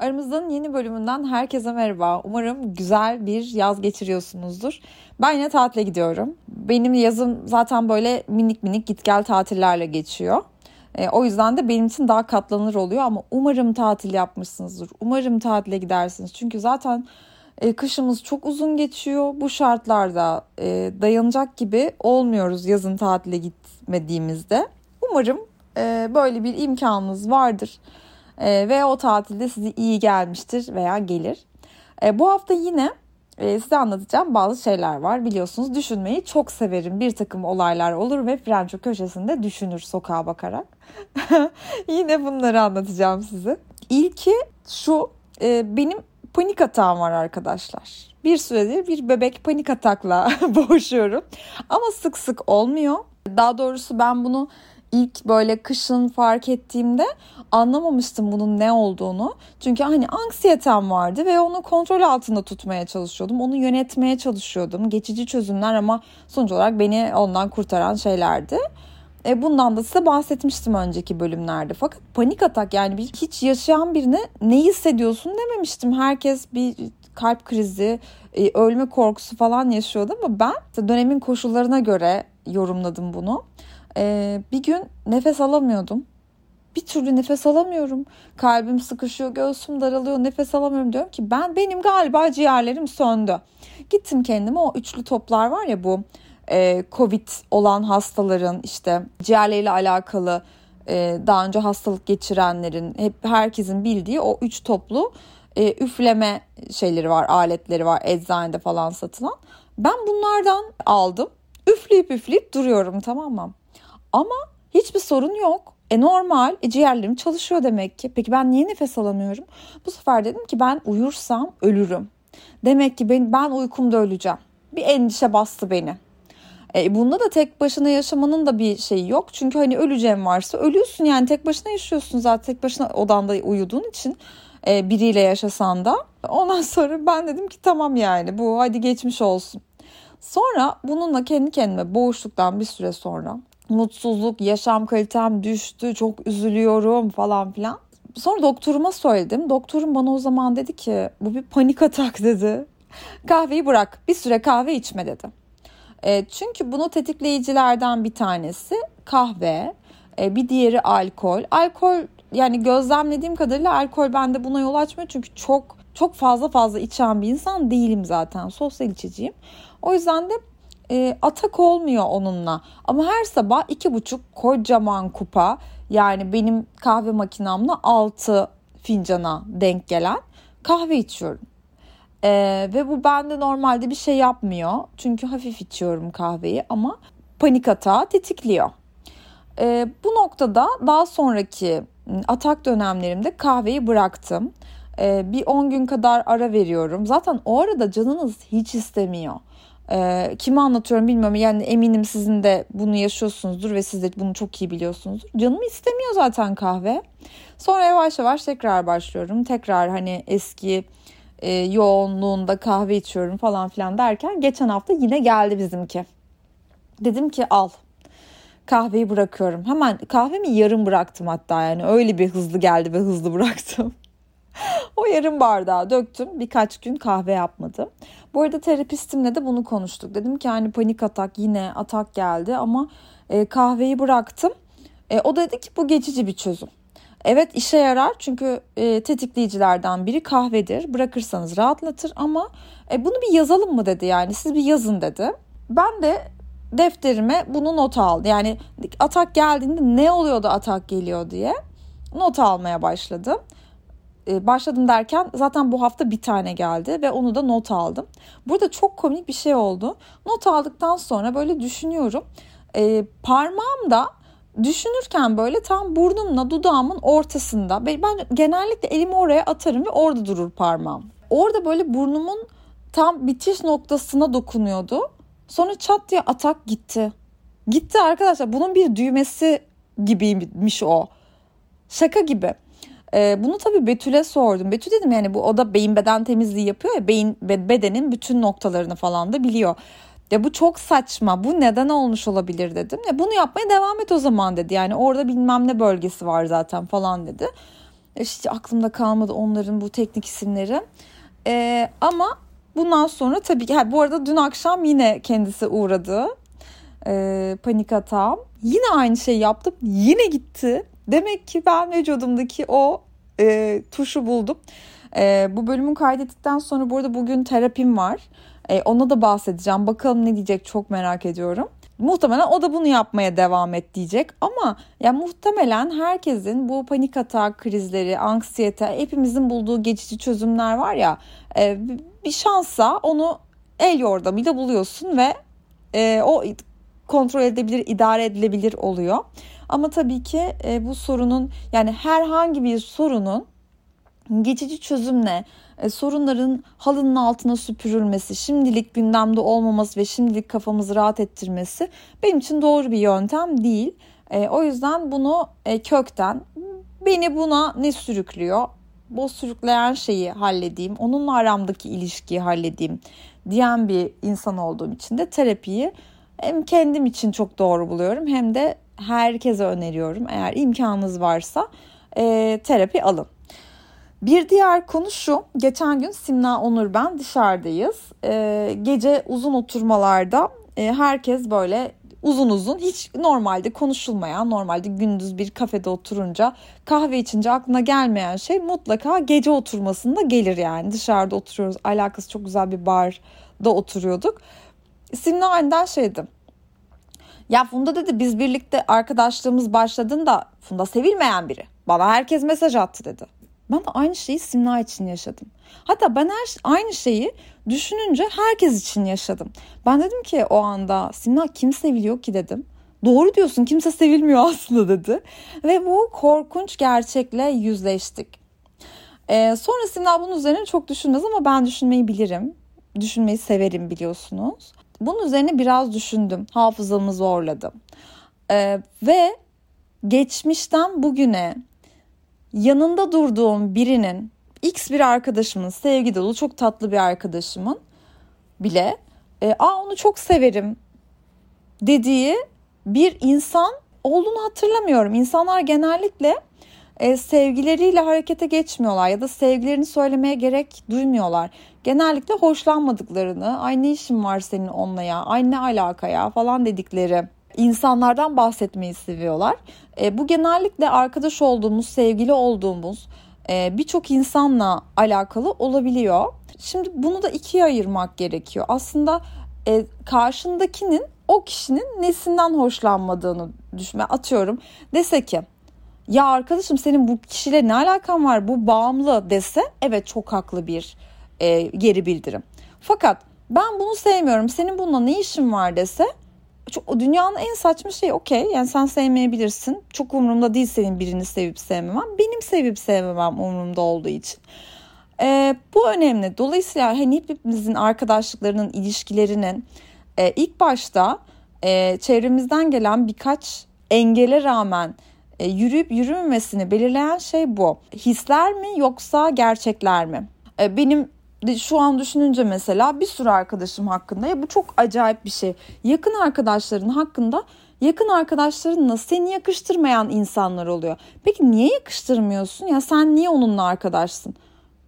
Aramızdan yeni bölümünden herkese merhaba. Umarım güzel bir yaz geçiriyorsunuzdur. Ben yine tatile gidiyorum. Benim yazım zaten böyle minik minik git gel tatillerle geçiyor. E, o yüzden de benim için daha katlanır oluyor ama umarım tatil yapmışsınızdır. Umarım tatile gidersiniz. Çünkü zaten e, kışımız çok uzun geçiyor. Bu şartlarda e, dayanacak gibi olmuyoruz yazın tatile gitmediğimizde. Umarım e, böyle bir imkanınız vardır. E, ve o tatilde size iyi gelmiştir veya gelir. E, bu hafta yine e, size anlatacağım bazı şeyler var. Biliyorsunuz düşünmeyi çok severim. Bir takım olaylar olur ve Frenço köşesinde düşünür sokağa bakarak. yine bunları anlatacağım size. İlki şu e, benim panik atağım var arkadaşlar. Bir süredir bir bebek panik atakla boğuşuyorum. Ama sık sık olmuyor. Daha doğrusu ben bunu ilk böyle kışın fark ettiğimde anlamamıştım bunun ne olduğunu. Çünkü hani anksiyetem vardı ve onu kontrol altında tutmaya çalışıyordum. Onu yönetmeye çalışıyordum. Geçici çözümler ama sonuç olarak beni ondan kurtaran şeylerdi. E bundan da size bahsetmiştim önceki bölümlerde. Fakat panik atak yani hiç yaşayan birine ne hissediyorsun dememiştim. Herkes bir kalp krizi, e, ölme korkusu falan yaşıyordu ama ben dönemin koşullarına göre yorumladım bunu. E, bir gün nefes alamıyordum. Bir türlü nefes alamıyorum. Kalbim sıkışıyor, göğsüm daralıyor, nefes alamıyorum diyorum ki ben benim galiba ciğerlerim söndü. Gittim kendime o üçlü toplar var ya bu e, Covid olan hastaların işte ciğerleriyle alakalı e, daha önce hastalık geçirenlerin hep herkesin bildiği o üç toplu e, üfleme şeyleri var, aletleri var eczanede falan satılan. Ben bunlardan aldım. Üfleyip üfleyip duruyorum tamam mı? Ama hiçbir sorun yok. E normal, e ciğerlerim çalışıyor demek ki. Peki ben niye nefes alamıyorum? Bu sefer dedim ki ben uyursam ölürüm. Demek ki ben, ben uykumda öleceğim. Bir endişe bastı beni. E, bunda da tek başına yaşamanın da bir şeyi yok. Çünkü hani öleceğim varsa ölüyorsun yani tek başına yaşıyorsun zaten tek başına odanda uyuduğun için e, biriyle yaşasan da. Ondan sonra ben dedim ki tamam yani bu hadi geçmiş olsun. Sonra bununla kendi kendime boğuştuktan bir süre sonra mutsuzluk, yaşam kalitem düştü, çok üzülüyorum falan filan. Sonra doktoruma söyledim. Doktorum bana o zaman dedi ki bu bir panik atak dedi. Kahveyi bırak bir süre kahve içme dedi. E, çünkü bunu tetikleyicilerden bir tanesi kahve, e, bir diğeri alkol. Alkol yani gözlemlediğim kadarıyla alkol bende buna yol açmıyor çünkü çok çok fazla fazla içen bir insan değilim zaten. Sosyal içiciyim. O yüzden de e, atak olmuyor onunla. Ama her sabah iki buçuk kocaman kupa yani benim kahve makinamla altı fincana denk gelen kahve içiyorum. Ee, ve bu bende normalde bir şey yapmıyor. Çünkü hafif içiyorum kahveyi ama panik atağı tetikliyor. Ee, bu noktada daha sonraki atak dönemlerimde kahveyi bıraktım. Ee, bir 10 gün kadar ara veriyorum. Zaten o arada canınız hiç istemiyor. Ee, kime anlatıyorum bilmiyorum. Yani eminim sizin de bunu yaşıyorsunuzdur ve siz de bunu çok iyi biliyorsunuzdur. Canım istemiyor zaten kahve. Sonra yavaş yavaş tekrar başlıyorum. Tekrar hani eski e, yoğunluğunda kahve içiyorum falan filan derken geçen hafta yine geldi bizimki. Dedim ki al kahveyi bırakıyorum. Hemen kahvemi yarım bıraktım hatta yani öyle bir hızlı geldi ve hızlı bıraktım. O yarım bardağı döktüm. Birkaç gün kahve yapmadım. Bu arada terapistimle de bunu konuştuk. Dedim ki yani panik atak yine atak geldi ama e, kahveyi bıraktım. E, o dedi ki bu geçici bir çözüm. Evet işe yarar çünkü e, tetikleyicilerden biri kahvedir. Bırakırsanız rahatlatır ama e, bunu bir yazalım mı dedi yani siz bir yazın dedi. Ben de defterime bunu not aldı. Yani atak geldiğinde ne oluyor da atak geliyor diye not almaya başladım. E, başladım derken zaten bu hafta bir tane geldi ve onu da not aldım. Burada çok komik bir şey oldu. Not aldıktan sonra böyle düşünüyorum. E, parmağım da düşünürken böyle tam burnumla dudağımın ortasında ben genellikle elimi oraya atarım ve orada durur parmağım. Orada böyle burnumun tam bitiş noktasına dokunuyordu. Sonra çat diye atak gitti. Gitti arkadaşlar. Bunun bir düğmesi gibiymiş o. Şaka gibi. Ee, bunu tabii Betül'e sordum. Betül dedim yani bu o da beyin beden temizliği yapıyor ya beyin bedenin bütün noktalarını falan da biliyor. Ya bu çok saçma. Bu neden olmuş olabilir dedim. Ya bunu yapmaya devam et o zaman dedi. Yani orada bilmem ne bölgesi var zaten falan dedi. hiç aklımda kalmadı onların bu teknik isimleri. E, ama bundan sonra tabii ki bu arada dün akşam yine kendisi uğradı. E, panik atağım. Yine aynı şeyi yaptım. Yine gitti. Demek ki ben vücudumdaki o e, tuşu buldum. E, bu bölümün kaydettikten sonra bu arada bugün terapim var. E, ona da bahsedeceğim. Bakalım ne diyecek çok merak ediyorum. Muhtemelen o da bunu yapmaya devam et diyecek ama ya muhtemelen herkesin bu panik atak krizleri, anksiyete, hepimizin bulduğu geçici çözümler var ya e, bir şansa onu el yordamıyla buluyorsun ve e, o kontrol edebilir, idare edilebilir oluyor. Ama tabii ki e, bu sorunun yani herhangi bir sorunun geçici çözümle e, sorunların halının altına süpürülmesi, şimdilik gündemde olmaması ve şimdilik kafamızı rahat ettirmesi benim için doğru bir yöntem değil. E, o yüzden bunu e, kökten beni buna ne sürüklüyor? Bu sürükleyen şeyi halledeyim, onunla aramdaki ilişkiyi halledeyim diyen bir insan olduğum için de terapiyi hem kendim için çok doğru buluyorum hem de herkese öneriyorum. Eğer imkanınız varsa e, terapi alın. Bir diğer konu şu. Geçen gün Simna Onur ben dışarıdayız. E, gece uzun oturmalarda e, herkes böyle uzun uzun hiç normalde konuşulmayan normalde gündüz bir kafede oturunca kahve içince aklına gelmeyen şey mutlaka gece oturmasında gelir yani dışarıda oturuyoruz alakası çok güzel bir barda oturuyorduk Simna aniden şeydi ya Funda dedi biz birlikte arkadaşlığımız başladığında Funda sevilmeyen biri bana herkes mesaj attı dedi ben de aynı şeyi Simna için yaşadım. Hatta ben her aynı şeyi düşününce herkes için yaşadım. Ben dedim ki o anda Simna kim seviliyor ki dedim. Doğru diyorsun kimse sevilmiyor aslında dedi. Ve bu korkunç gerçekle yüzleştik. Ee, sonra Simna bunun üzerine çok düşünmez ama ben düşünmeyi bilirim. Düşünmeyi severim biliyorsunuz. Bunun üzerine biraz düşündüm. Hafızamı zorladım. Ee, ve geçmişten bugüne yanında durduğum birinin X bir arkadaşımın sevgi dolu çok tatlı bir arkadaşımın bile e, aa onu çok severim dediği bir insan olduğunu hatırlamıyorum. İnsanlar genellikle e, sevgileriyle harekete geçmiyorlar ya da sevgilerini söylemeye gerek duymuyorlar. Genellikle hoşlanmadıklarını, ay ne işin var senin onunla ya, ay ne alaka ya falan dedikleri insanlardan bahsetmeyi seviyorlar. E, bu genellikle arkadaş olduğumuz, sevgili olduğumuz e, birçok insanla alakalı olabiliyor. Şimdi bunu da ikiye ayırmak gerekiyor. Aslında e, karşındakinin o kişinin nesinden hoşlanmadığını düşme atıyorum. Dese ki ya arkadaşım senin bu kişiyle ne alakan var bu bağımlı dese evet çok haklı bir e, geri bildirim. Fakat ben bunu sevmiyorum senin bununla ne işin var dese çok, dünyanın en saçma şeyi okey. Yani sen sevmeyebilirsin. Çok umurumda değil senin birini sevip sevmemem. Benim sevip sevmemem umurumda olduğu için. Ee, bu önemli. Dolayısıyla hani hepimizin arkadaşlıklarının, ilişkilerinin e, ilk başta e, çevremizden gelen birkaç engele rağmen e, yürüyüp yürümemesini belirleyen şey bu. Hisler mi yoksa gerçekler mi? E, benim şu an düşününce mesela bir sürü arkadaşım hakkında ya bu çok acayip bir şey. Yakın arkadaşların hakkında yakın arkadaşlarınla seni yakıştırmayan insanlar oluyor. Peki niye yakıştırmıyorsun? Ya sen niye onunla arkadaşsın?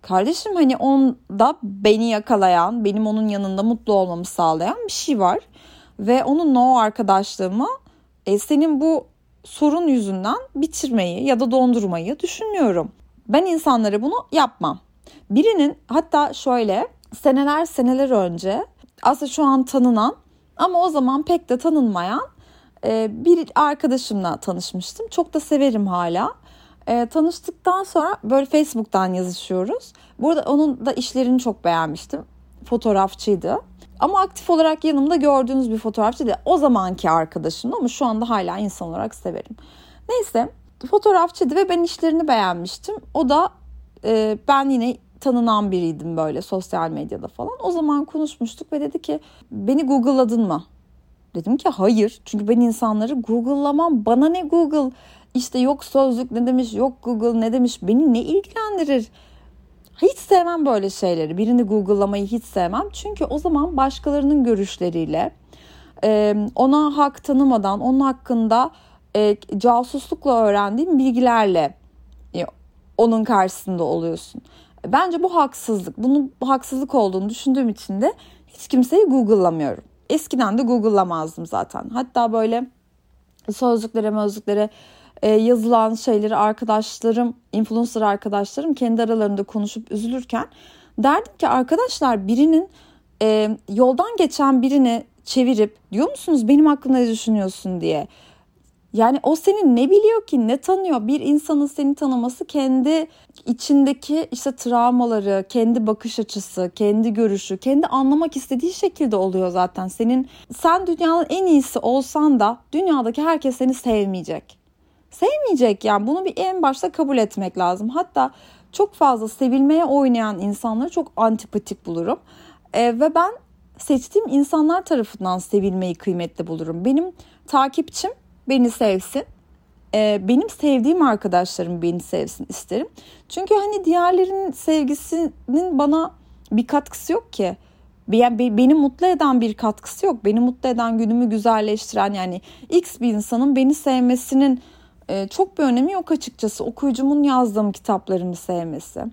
Kardeşim hani onda beni yakalayan, benim onun yanında mutlu olmamı sağlayan bir şey var. Ve onunla o arkadaşlığımı e, senin bu sorun yüzünden bitirmeyi ya da dondurmayı düşünmüyorum. Ben insanlara bunu yapmam. Birinin hatta şöyle seneler seneler önce aslında şu an tanınan ama o zaman pek de tanınmayan e, bir arkadaşımla tanışmıştım. Çok da severim hala. E, tanıştıktan sonra böyle Facebook'tan yazışıyoruz. Burada onun da işlerini çok beğenmiştim. Fotoğrafçıydı. Ama aktif olarak yanımda gördüğünüz bir fotoğrafçı değil. O zamanki arkadaşım ama şu anda hala insan olarak severim. Neyse fotoğrafçıydı ve ben işlerini beğenmiştim. O da e, ben yine tanınan biriydim böyle sosyal medyada falan. O zaman konuşmuştuk ve dedi ki beni Google'ladın mı? Dedim ki hayır. Çünkü ben insanları Google'lamam. Bana ne Google? İşte yok sözlük ne demiş, yok Google ne demiş. Beni ne ilgilendirir? Hiç sevmem böyle şeyleri. Birini Google'lamayı hiç sevmem. Çünkü o zaman başkalarının görüşleriyle ona hak tanımadan onun hakkında casuslukla öğrendiğim bilgilerle onun karşısında oluyorsun. Bence bu haksızlık. Bunun haksızlık olduğunu düşündüğüm için de hiç kimseyi Google'lamıyorum. Eskiden de Google'lamazdım zaten. Hatta böyle sözlüklere mözlüklere e, yazılan şeyleri arkadaşlarım, influencer arkadaşlarım kendi aralarında konuşup üzülürken derdim ki arkadaşlar birinin e, yoldan geçen birini çevirip diyor musunuz benim hakkında ne düşünüyorsun diye. Yani o seni ne biliyor ki ne tanıyor? Bir insanın seni tanıması kendi içindeki işte travmaları, kendi bakış açısı, kendi görüşü, kendi anlamak istediği şekilde oluyor zaten. Senin sen dünyanın en iyisi olsan da dünyadaki herkes seni sevmeyecek. Sevmeyecek yani bunu bir en başta kabul etmek lazım. Hatta çok fazla sevilmeye oynayan insanları çok antipatik bulurum. E, ve ben seçtiğim insanlar tarafından sevilmeyi kıymetli bulurum. Benim takipçim beni sevsin. E, benim sevdiğim arkadaşlarım beni sevsin isterim. Çünkü hani diğerlerinin sevgisinin bana bir katkısı yok ki. Yani beni mutlu eden bir katkısı yok. Beni mutlu eden günümü güzelleştiren yani X bir insanın beni sevmesinin e, çok bir önemi yok açıkçası. Okuyucumun yazdığım kitaplarımı sevmesi,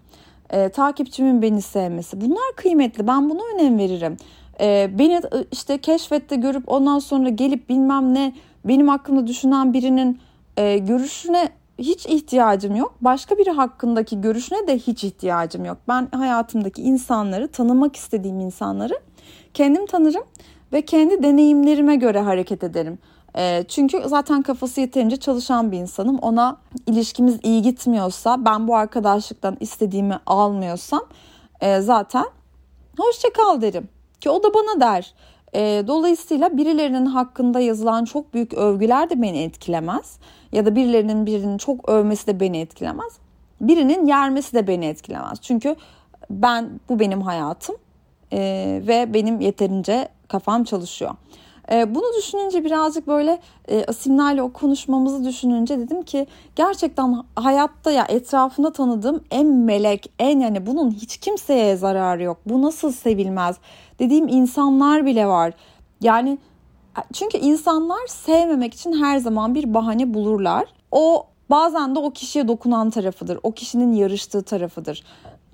e, takipçimin beni sevmesi bunlar kıymetli. Ben buna önem veririm. E, beni e, işte keşfette görüp ondan sonra gelip bilmem ne benim hakkında düşünen birinin e, görüşüne hiç ihtiyacım yok. Başka biri hakkındaki görüşüne de hiç ihtiyacım yok. Ben hayatımdaki insanları, tanımak istediğim insanları kendim tanırım ve kendi deneyimlerime göre hareket ederim. E, çünkü zaten kafası yeterince çalışan bir insanım. Ona ilişkimiz iyi gitmiyorsa, ben bu arkadaşlıktan istediğimi almıyorsam e, zaten hoşça kal derim. Ki o da bana der. E, dolayısıyla birilerinin hakkında yazılan çok büyük övgüler de beni etkilemez. Ya da birilerinin birinin çok övmesi de beni etkilemez. Birinin yermesi de beni etkilemez. Çünkü ben bu benim hayatım e, ve benim yeterince kafam çalışıyor. E, bunu düşününce birazcık böyle e, Asimler'le o konuşmamızı düşününce dedim ki gerçekten hayatta ya etrafında tanıdığım en melek, en yani bunun hiç kimseye zararı yok. Bu nasıl sevilmez dediğim insanlar bile var. Yani çünkü insanlar sevmemek için her zaman bir bahane bulurlar. O bazen de o kişiye dokunan tarafıdır. O kişinin yarıştığı tarafıdır.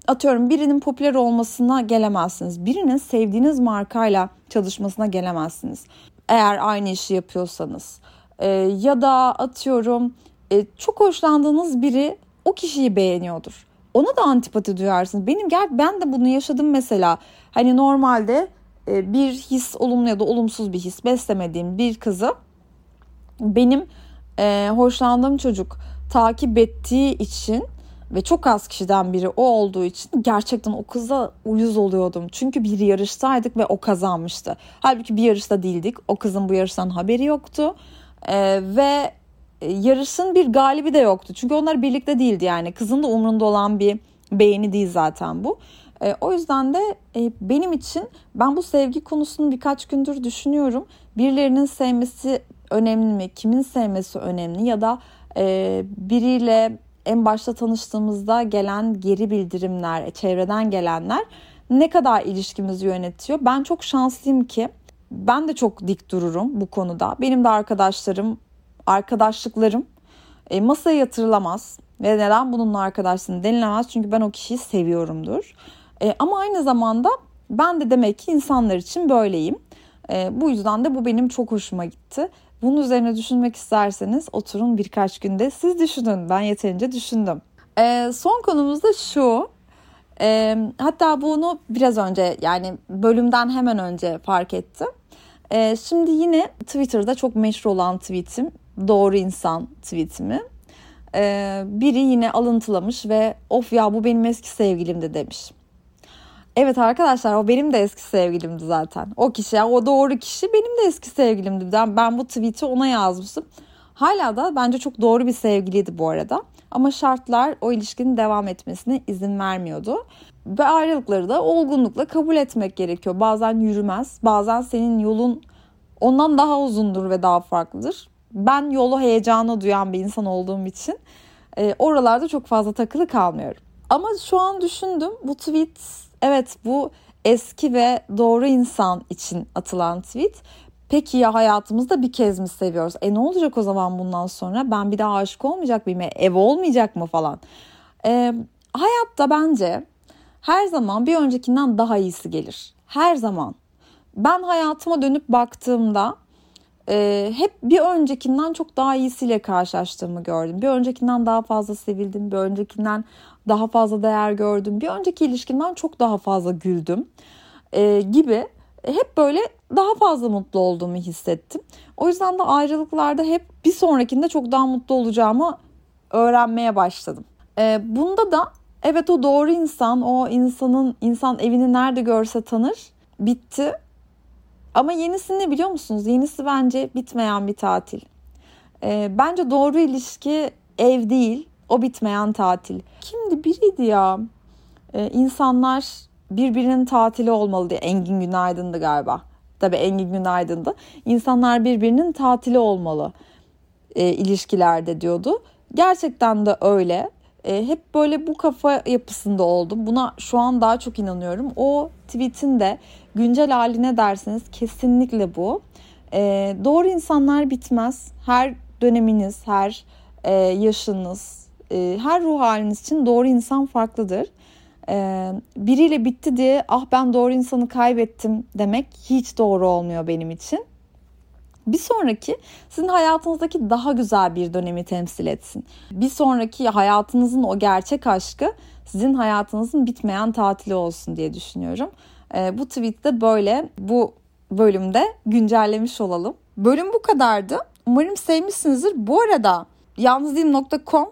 Atıyorum birinin popüler olmasına gelemezsiniz. Birinin sevdiğiniz markayla çalışmasına gelemezsiniz. Eğer aynı işi yapıyorsanız. Ee, ya da atıyorum e, çok hoşlandığınız biri o kişiyi beğeniyordur. Ona da antipati duyarsınız. Benim gel ben de bunu yaşadım mesela. Hani normalde e, bir his olumlu ya da olumsuz bir his beslemediğim bir kızı benim e, hoşlandığım çocuk takip ettiği için ve çok az kişiden biri o olduğu için gerçekten o kıza uyuz oluyordum. Çünkü bir yarıştaydık ve o kazanmıştı. Halbuki bir yarışta değildik. O kızın bu yarıştan haberi yoktu. Ee, ve yarışın bir galibi de yoktu. Çünkü onlar birlikte değildi yani. Kızın da umrunda olan bir beğeni değil zaten bu. E, o yüzden de e, benim için ben bu sevgi konusunu birkaç gündür düşünüyorum. Birilerinin sevmesi önemli mi? Kimin sevmesi önemli? Ya da e, biriyle en başta tanıştığımızda gelen geri bildirimler, çevreden gelenler ne kadar ilişkimizi yönetiyor? Ben çok şanslıyım ki ben de çok dik dururum bu konuda. Benim de arkadaşlarım, arkadaşlıklarım e, masaya yatırılamaz. Ve neden bununla arkadaşlığını denilemez? Çünkü ben o kişiyi seviyorumdur. E, ama aynı zamanda ben de demek ki insanlar için böyleyim. E, bu yüzden de bu benim çok hoşuma gitti. Bunun üzerine düşünmek isterseniz oturun birkaç günde siz düşünün. Ben yeterince düşündüm. E, son konumuz da şu. E, hatta bunu biraz önce yani bölümden hemen önce fark ettim. E, şimdi yine Twitter'da çok meşhur olan tweetim doğru insan tweetimi. E, biri yine alıntılamış ve of ya bu benim eski sevgilimdi demiş. Evet arkadaşlar o benim de eski sevgilimdi zaten. O kişi yani o doğru kişi benim de eski sevgilimdi. Ben, ben bu tweet'i ona yazmıştım. Hala da bence çok doğru bir sevgiliydi bu arada. Ama şartlar o ilişkinin devam etmesine izin vermiyordu. Ve ayrılıkları da olgunlukla kabul etmek gerekiyor. Bazen yürümez, bazen senin yolun ondan daha uzundur ve daha farklıdır. Ben yolu heyecanı duyan bir insan olduğum için e, oralarda çok fazla takılı kalmıyorum. Ama şu an düşündüm bu tweet evet bu eski ve doğru insan için atılan tweet. Peki ya hayatımızda bir kez mi seviyoruz? E ne olacak o zaman bundan sonra? Ben bir daha aşık olmayacak mıyım? E, ev olmayacak mı falan? Ee, hayatta bence her zaman bir öncekinden daha iyisi gelir. Her zaman. Ben hayatıma dönüp baktığımda e, hep bir öncekinden çok daha iyisiyle karşılaştığımı gördüm. Bir öncekinden daha fazla sevildim, bir öncekinden daha fazla değer gördüm, bir önceki ilişkimden çok daha fazla güldüm e, gibi hep böyle daha fazla mutlu olduğumu hissettim. O yüzden de ayrılıklarda hep bir sonrakinde çok daha mutlu olacağımı öğrenmeye başladım. E, bunda da evet o doğru insan, o insanın insan evini nerede görse tanır. Bitti ama yenisi ne biliyor musunuz? Yenisi bence bitmeyen bir tatil. E, bence doğru ilişki ev değil, o bitmeyen tatil. Kimdi biriydi ya? E, insanlar birbirinin tatili olmalı diye. Engin Günaydın'dı galiba. Tabii Engin Günaydın'dı. İnsanlar birbirinin tatili olmalı e, ilişkilerde diyordu. Gerçekten de öyle. E, hep böyle bu kafa yapısında oldum. Buna şu an daha çok inanıyorum. O tweetin de güncel haline derseniz kesinlikle bu. E, doğru insanlar bitmez. Her döneminiz, her e, yaşınız, e, her ruh haliniz için doğru insan farklıdır. E, biriyle bitti diye ah ben doğru insanı kaybettim demek hiç doğru olmuyor benim için. Bir sonraki sizin hayatınızdaki daha güzel bir dönemi temsil etsin. Bir sonraki hayatınızın o gerçek aşkı sizin hayatınızın bitmeyen tatili olsun diye düşünüyorum. E, bu tweette böyle bu bölümde güncellemiş olalım. Bölüm bu kadardı. Umarım sevmişsinizdir. Bu arada yalnızdım.com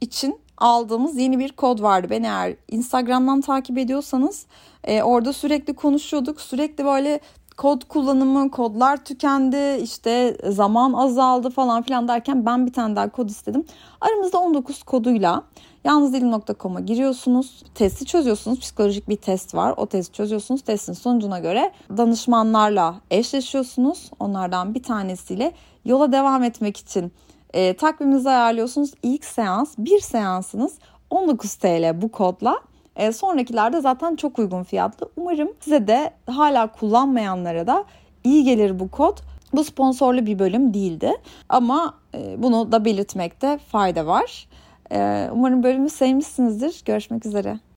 için aldığımız yeni bir kod vardı. Beni eğer Instagram'dan takip ediyorsanız e, orada sürekli konuşuyorduk. Sürekli böyle kod kullanımı, kodlar tükendi, işte zaman azaldı falan filan derken ben bir tane daha kod istedim. Aramızda 19 koduyla yalnızdilim.com'a giriyorsunuz. Testi çözüyorsunuz. Psikolojik bir test var. O testi çözüyorsunuz. Testin sonucuna göre danışmanlarla eşleşiyorsunuz. Onlardan bir tanesiyle yola devam etmek için e, takviminizi ayarlıyorsunuz. İlk seans, bir seansınız 19 TL bu kodla. E, sonrakilerde zaten çok uygun fiyatlı. Umarım size de hala kullanmayanlara da iyi gelir bu kod. Bu sponsorlu bir bölüm değildi ama e, bunu da belirtmekte fayda var. E, umarım bölümü sevmişsinizdir. Görüşmek üzere.